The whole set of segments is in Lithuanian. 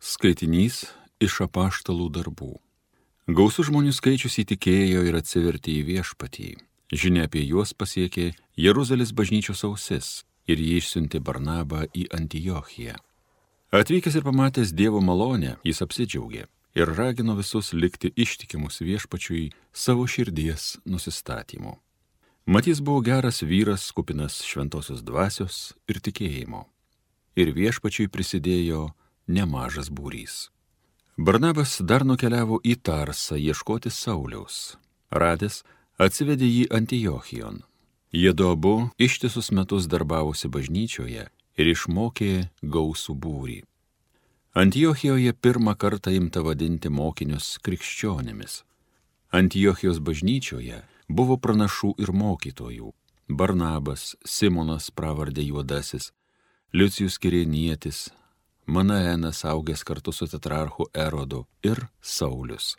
Skaitinys iš apaštalų darbų. Gausų žmonių skaičius įtikėjo ir atsivertė į viešpatį. Žinia apie juos pasiekė Jeruzalės bažnyčios ausis ir jį išsiuntė Barnabą į Antiochiją. Atvykęs ir pamatęs Dievo malonę, jis apsidžiaugė ir ragino visus likti ištikimus viešpačiui savo širdies nusistatymu. Matys buvo geras vyras, kupinas šventosios dvasios ir tikėjimo. Ir viešpačiui prisidėjo nemažas būrys. Barnabas dar nukeliavo į Tarsą ieškoti Sauliaus. Radęs, atsivedė jį Antijochijon. Jie du abu ištisus metus darbavosi bažnyčioje ir išmokė gausų būrį. Antijochijoje pirmą kartą imta vadinti mokinius krikščionimis. Antiochijos bažnyčioje buvo pranašų ir mokytojų. Barnabas, Simonas pravardė juodasis, Liucijus Kirienietis, Manaenas augęs kartu su tetrarchu Erodu ir Saulis.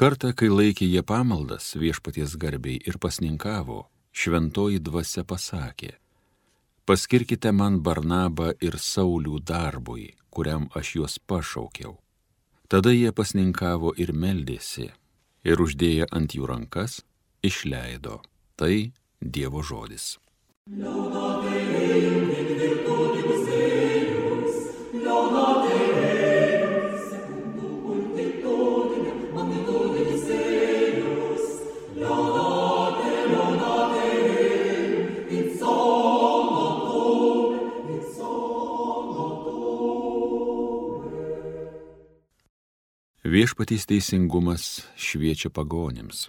Kartą, kai laikė jie pamaldas viešpaties garbiai ir pasninkavo, šventoji dvasia pasakė, paskirkite man Barnabą ir Saulių darbui, kuriam aš juos pašaukiau. Tada jie pasninkavo ir meldėsi, ir uždėję ant jų rankas, išleido. Tai Dievo žodis. Liaudate, Viešpatys teisingumas šviečia pagonėms.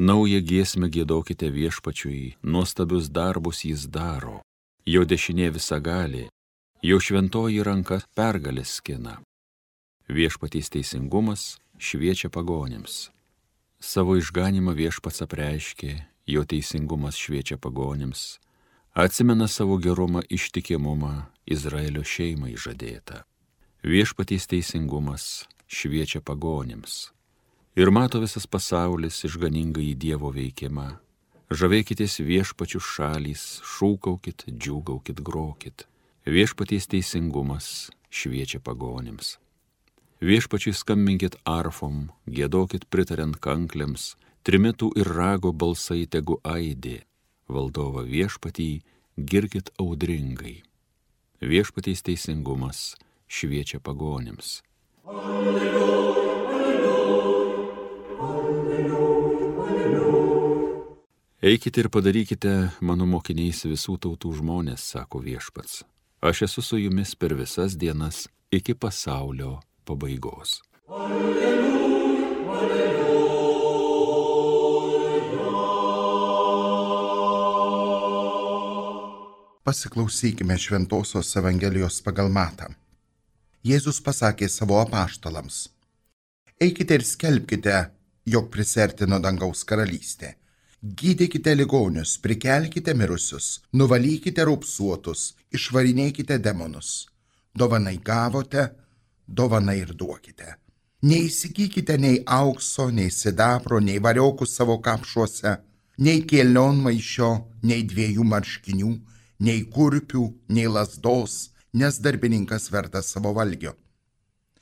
Naują giesmę gėdokite viešpačiui, nuostabius darbus jis daro, jo dešinė visa gali, jo šventoji ranka pergalės skina. Viešpatys teisingumas šviečia pagonėms. Savo išganimą viešpats apreiškė, jo teisingumas šviečia pagonėms, atsimena savo gerumą ištikimumą Izraelio šeimai žadėtą. Viešpatys teisingumas šviečia pagonėms. Ir mato visas pasaulis išganingai į Dievo veikimą. Žavėkitės viešpačių šalys, šūkaukit, džiūgaukit, grokit. Viešpaties teisingumas šviečia pagonėms. Viešpačiai skambinkit arfom, gėdokit pritariant kankliams, trimitų ir rago balsai tegu aidė, valdova viešpatį girkit audringai. Viešpaties teisingumas šviečia pagonėms. Eikite ir padarykite mano mokiniais visų tautų žmonės, sako viešpats. Aš esu su jumis per visas dienas iki pasaulio pabaigos. Alleluja, alleluja. Pasiklausykime Šventojios Evangelijos pagal Matą. Jėzus pasakė savo apaštalams. Eikite ir skelbkite, jog prisertino dangaus karalystė. Gydykite ligonius, prikelkite mirusius, nuvalykite raupsuotus, išvarinėkite demonus. Dovanai gavote, dovanai ir duokite. Neįsigykite nei aukso, nei sidabro, nei variokų savo kapšuose, nei kėlion maišio, nei dviejų marškinių, nei kurpių, nei lasdos, nes darbininkas vertas savo valgio.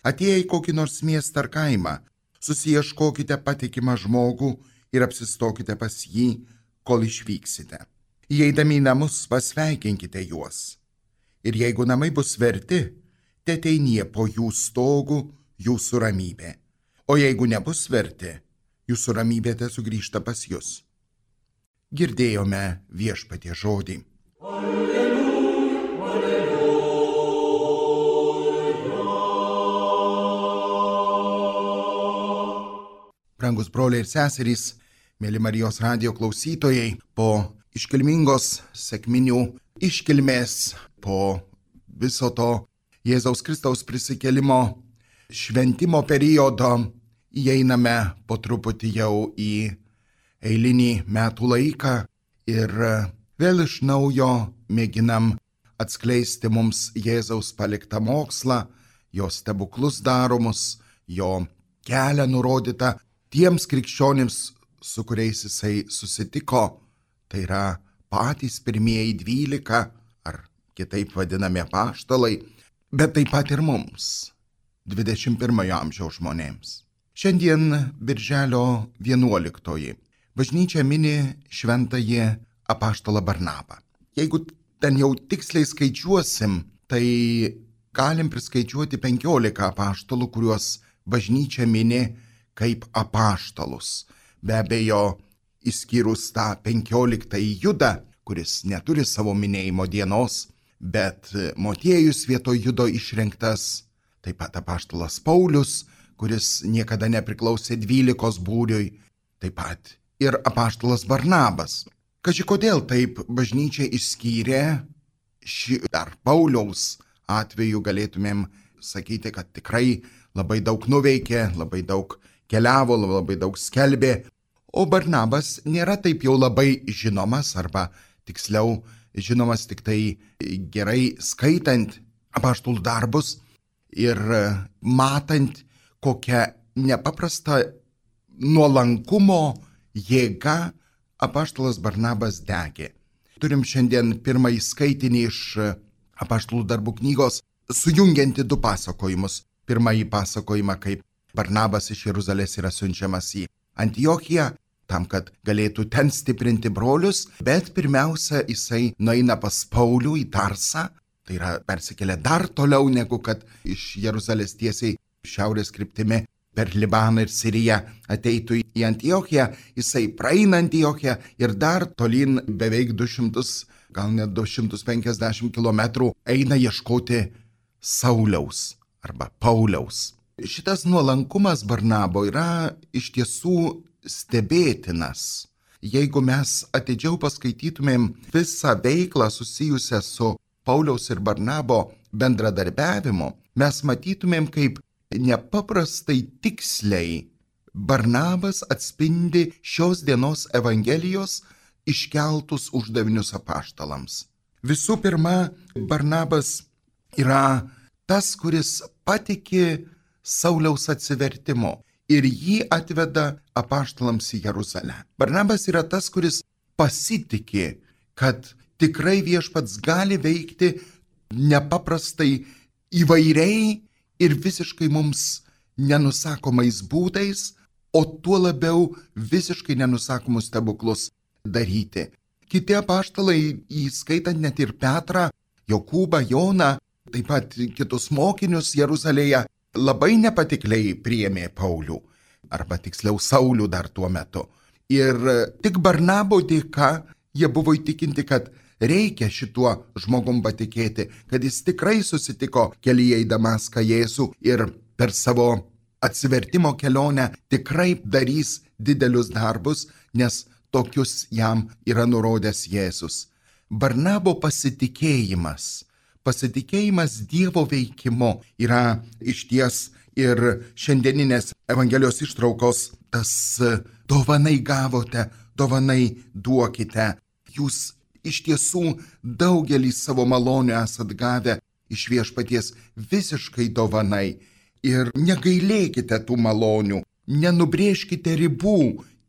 Atėję į kokį nors miestą ar kaimą, susieškokite patikimą žmogų ir apsistokite pas jį, kol išvyksite. Įeidami į namus pasveikinkite juos. Ir jeigu namai bus verti, te teinie po jų stogų jūsų ramybė. O jeigu nebus verti, jūsų ramybė te sugrįžta pas jūs. Girdėjome viešpatie žodį. Alleluja. Brangus broliai ir seserys, mėly Marijos radio klausytojai, po iškilmingos sėkminių iškilmės, po viso to Jėzaus Kristaus prisikelimo šventimo periodo įeiname po truputį jau į eilinį metų laiką ir vėl iš naujo mėginam atskleisti mums Jėzaus paliktą mokslą, jo stebuklus daromus, jo kelią nurodytą tiems krikščionims, su kuriais jisai susitiko, tai yra patys pirmieji dvylika ar kitaip vadinami paštalai, bet taip pat ir mums. 21 amžiaus žmonėms. Šiandien Birželio 11 bažnyčia mini šventąjį apaštalą Barnabą. Jeigu ten jau tiksliai skaičiuosim, tai galim priskaičiuoti 15 apaštalų, kuriuos bažnyčia mini kaip apaštalus. Be abejo, išskyrus tą 15 judą, kuris neturi savo minėjimo dienos, bet motiejus vietoj judo išrinktas, taip pat apaštalas Paulius, kuris niekada nepriklausė dvylikos būriui, taip pat ir apaštalas Barnabas. Kaži kodėl taip bažnyčia išskyrė šį dar Pauliaus atveju galėtumėm sakyti, kad tikrai labai daug nuveikė, labai daug keliavo, labai daug skelbė, o Barnabas nėra taip jau labai žinomas, arba tiksliau žinomas tik tai gerai skaitant apaštalų darbus ir matant, kokią nepaprastą nuolankumo jėga apaštalas Barnabas degė. Turim šiandien pirmąjį skaitinį iš apaštalų darbų knygos, sujungianti du pasakojimus. Pirmąjį pasakojimą, kaip Barnabas iš Jeruzalės yra siunčiamas į Antiochiją, tam, kad galėtų ten stiprinti brolius, bet pirmiausia, jisai nueina pas Paulių į Tarsą, tai yra persikelia dar toliau negu kad iš Jeruzalės tiesiai šiaurės kryptimi per Libaną ir Siriją ateitų į Antiochiją, jisai praeina Antiochiją ir dar tolyn beveik 200, gal net 250 km eina ieškoti Sauliaus arba Pauliaus. Šitas nuolankumas Barnabo yra iš tiesų stebėtinas. Jeigu mes atidžiau paskaitytumėm visą veiklą susijusią su Pauliaus ir Barnabo bendradarbiavimu, mes matytumėm, kaip nepaprastai tiksliai Barnabas atspindi šios dienos Evangelijos iškeltus uždavinius apaštalams. Visų pirma, Barnabas yra tas, kuris patikė Sauliaus atsivertimu ir jį atveda apaštalams į Jeruzalę. Barnabas yra tas, kuris pasitikė, kad tikrai viešpats gali veikti nepaprastai įvairiai ir visiškai mums nenusakomais būdais, o tuo labiau visiškai nenusakomus stebuklus daryti. Kiti apaštalai, įskaitant net ir Petrą, Jokūbą, Joną, taip pat kitus mokinius Jeruzalėje, labai nepatikliai priėmė Paulių, arba tiksliau Saulių dar tuo metu. Ir tik Barnabo dėka jie buvo įtikinti, kad reikia šituo žmogum patikėti, kad jis tikrai susitiko kelyje į Damaską Jėzų ir per savo atsivertimo kelionę tikrai darys didelius darbus, nes tokius jam yra nurodęs Jėzus. Barnabo pasitikėjimas pasitikėjimas Dievo veikimu yra iš ties ir šiandieninės Evangelijos ištraukos tas dovanai gavote, dovanai duokite. Jūs iš tiesų daugelį savo malonių esat gavę iš viešpaties visiškai dovanai. Ir negailėkite tų malonių, nenubrėžkite ribų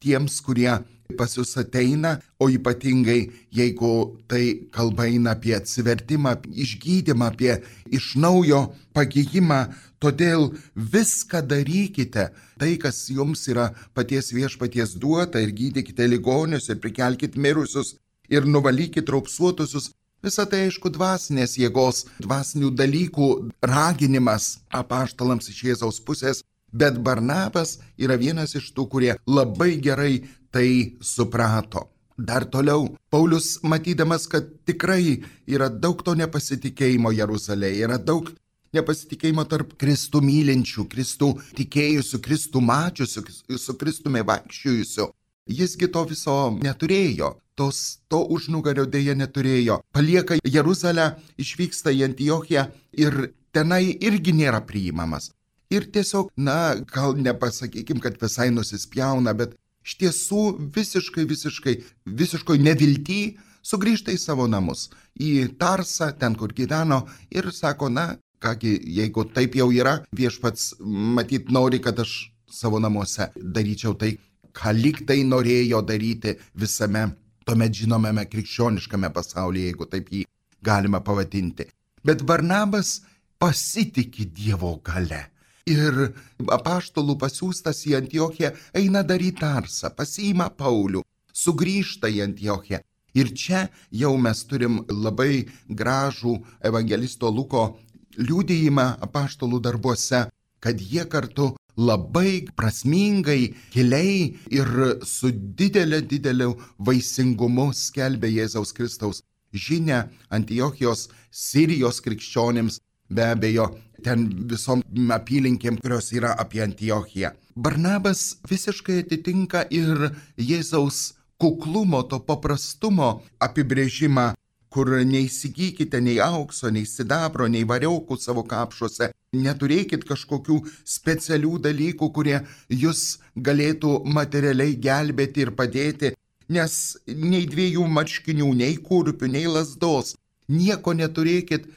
tiems, kurie pas jūs ateina, o ypatingai jeigu tai kalba eina apie atsivertimą, išgydymą, apie iš naujo pagyjimą, todėl viską darykite, tai kas jums yra paties viešpaties duota ir gydykite ligonius ir prikelkite mirusius ir nuvalykite raupsuotusius. Visą tai aišku dvasinės jėgos, dvasinių dalykų raginimas apaštalams iš Jėzaus pusės, bet Barnabas yra vienas iš tų, kurie labai gerai tai suprato. Dar toliau, Paulius, matydamas, kad tikrai yra daug to nepasitikėjimo Jeruzalėje, yra daug nepasitikėjimo tarp Kristų mylinčių, Kristų tikėjusių, Kristų mačiusių, su Kristumi vaikščiojusių. Jisgi to viso neturėjo, tos, to užnugario dėja neturėjo. Palieka Jeruzalę, išvyksta į Antiochiją ir tenai irgi nėra priimamas. Ir tiesiog, na, gal nepasakykim, kad visai nusispjauna, bet iš tiesų visiškai, visiškai, visiškai nevilty sugrįžta į savo namus, į Tarsą, ten, kur gyveno ir sako, na, kągi, jeigu taip jau yra, viešpats matyt nori, kad aš savo namuose daryčiau tai, ką lyg tai norėjo daryti visame tuomet žinomame krikščioniškame pasaulyje, jeigu taip jį galima pavadinti. Bet Varnabas pasitikė Dievo gale. Ir apaštalų pasiūstas į Antiochiją eina daryti tarsą, pasiima Paulių, sugrįžta į Antiochiją. Ir čia jau mes turim labai gražų evangelisto Luko liūdėjimą apaštalų darbuose, kad jie kartu labai prasmingai, giliai ir su didelė, dideliu vaisingumu skelbė Jėzaus Kristaus žinę Antiochijos Sirijos krikščionėms, be abejo, ten visom apylinkėm, kurios yra apie Antiochiją. Barnabas visiškai atitinka ir Jėzaus kuklumo, to paprastumo apibrėžimą kur neįsigykite nei aukso, nei sidabro, nei variaukų savo kapšuose, neturėkit kažkokių specialių dalykų, kurie jūs galėtų materialiai gelbėti ir padėti, nes nei dviejų marškinių, nei kurpių, nei lasdos, nieko neturėkit.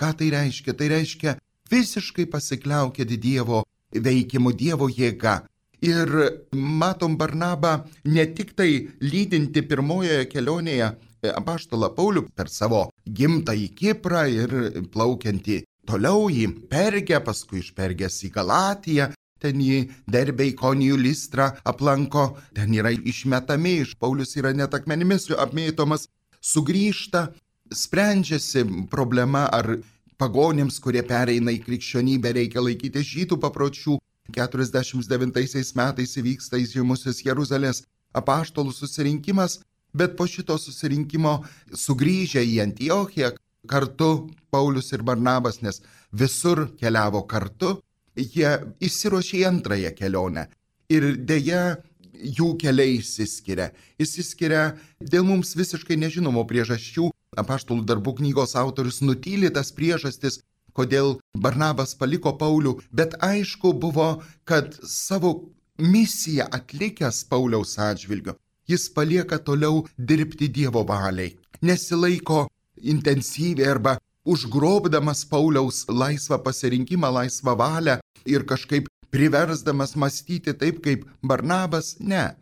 Ką tai reiškia? Tai reiškia visiškai pasikliaukit Dievo veikimu, Dievo jėga. Ir matom Barnabą ne tik tai lydinti pirmojoje kelionėje apaštalą Paulių per savo gimtąjį Kiprą ir plaukiantį toliau į Pergę, paskui iš Pergės į Galatiją, ten jį derbė į konijų listrą aplanko, ten yra išmetami, iš Paulius yra net akmenimis apmėtomas, sugrįžta, sprendžiasi problema, ar pagonims, kurie pereina į krikščionybę, reikia laikyti žydų papročių. 49 metais įvyksta įžymusis Jeruzalės apaštalų susirinkimas Bet po šito susirinkimo sugrįžę į Antiochiją kartu Paulius ir Barnabas, nes visur keliavo kartu, jie įsiruošė į antrąją kelionę. Ir dėja, jų keliai išsiskiria. Išsiskiria dėl mums visiškai nežinomų priežasčių. Apaštalų darbų knygos autorius nutyli tas priežastis, kodėl Barnabas paliko Paulių, bet aišku buvo, kad savo misiją atlikęs Pauliaus atžvilgiu, jis palieka toliau dirbti Dievo valiai, nesilaiko intensyviai arba užgrobdamas Pauliaus laisvą pasirinkimą, laisvą valią ir kažkaip priversdamas mąstyti taip kaip Barnabas, ne.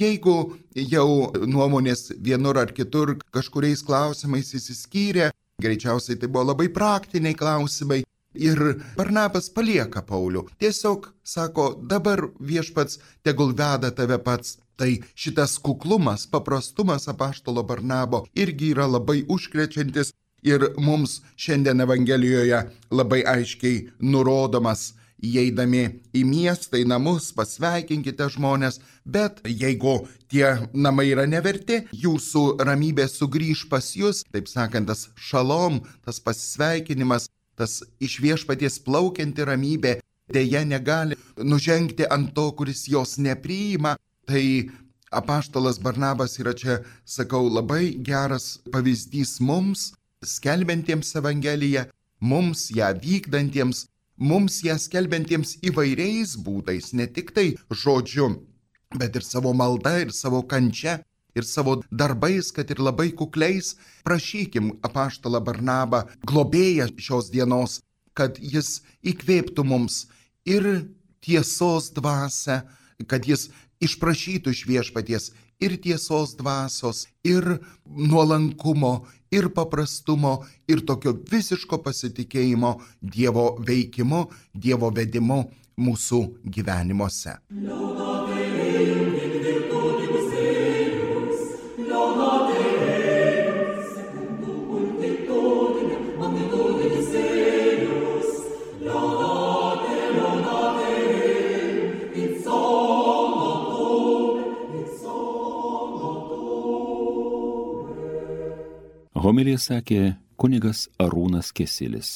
Jeigu jau nuomonės vienur ar kitur kažkuriais klausimais įsiskyrė, greičiausiai tai buvo labai praktiniai klausimai, Ir Barnabas palieka Paulių. Tiesiog sako, dabar viešpats tegul veda tave pats. Tai šitas kuklumas, paprastumas apaštalo Barnabo irgi yra labai užkrečiantis ir mums šiandien Evangelijoje labai aiškiai nurodomas. Įeidami į miestą, į namus, pasveikinkite žmonės, bet jeigu tie namai yra neverti, jūsų ramybė sugrįž pas jūs, taip sakant, tas šalom, tas pasveikinimas, tas iš viešpaties plaukianti ramybė dėja negali nužengti ant to, kuris jos nepriima, Tai apaštalas Barnabas yra čia, sakau, labai geras pavyzdys mums, skelbiantiems Evangeliją, mums ją vykdantiems, mums ją skelbiantiems įvairiais būdais, ne tik tai žodžiu, bet ir savo malda, ir savo kančia, ir savo darbais, kad ir labai kukliais, prašykim apaštalą Barnabą, globėją šios dienos, kad jis įkvėptų mums ir tiesos dvasę, kad jis išprašytų iš viešpaties ir tiesos dvasios, ir nuolankumo, ir paprastumo, ir tokio visiško pasitikėjimo Dievo veikimu, Dievo vedimu mūsų gyvenimuose. Liūdė, Homilija sakė kunigas Arūnas Kesilis.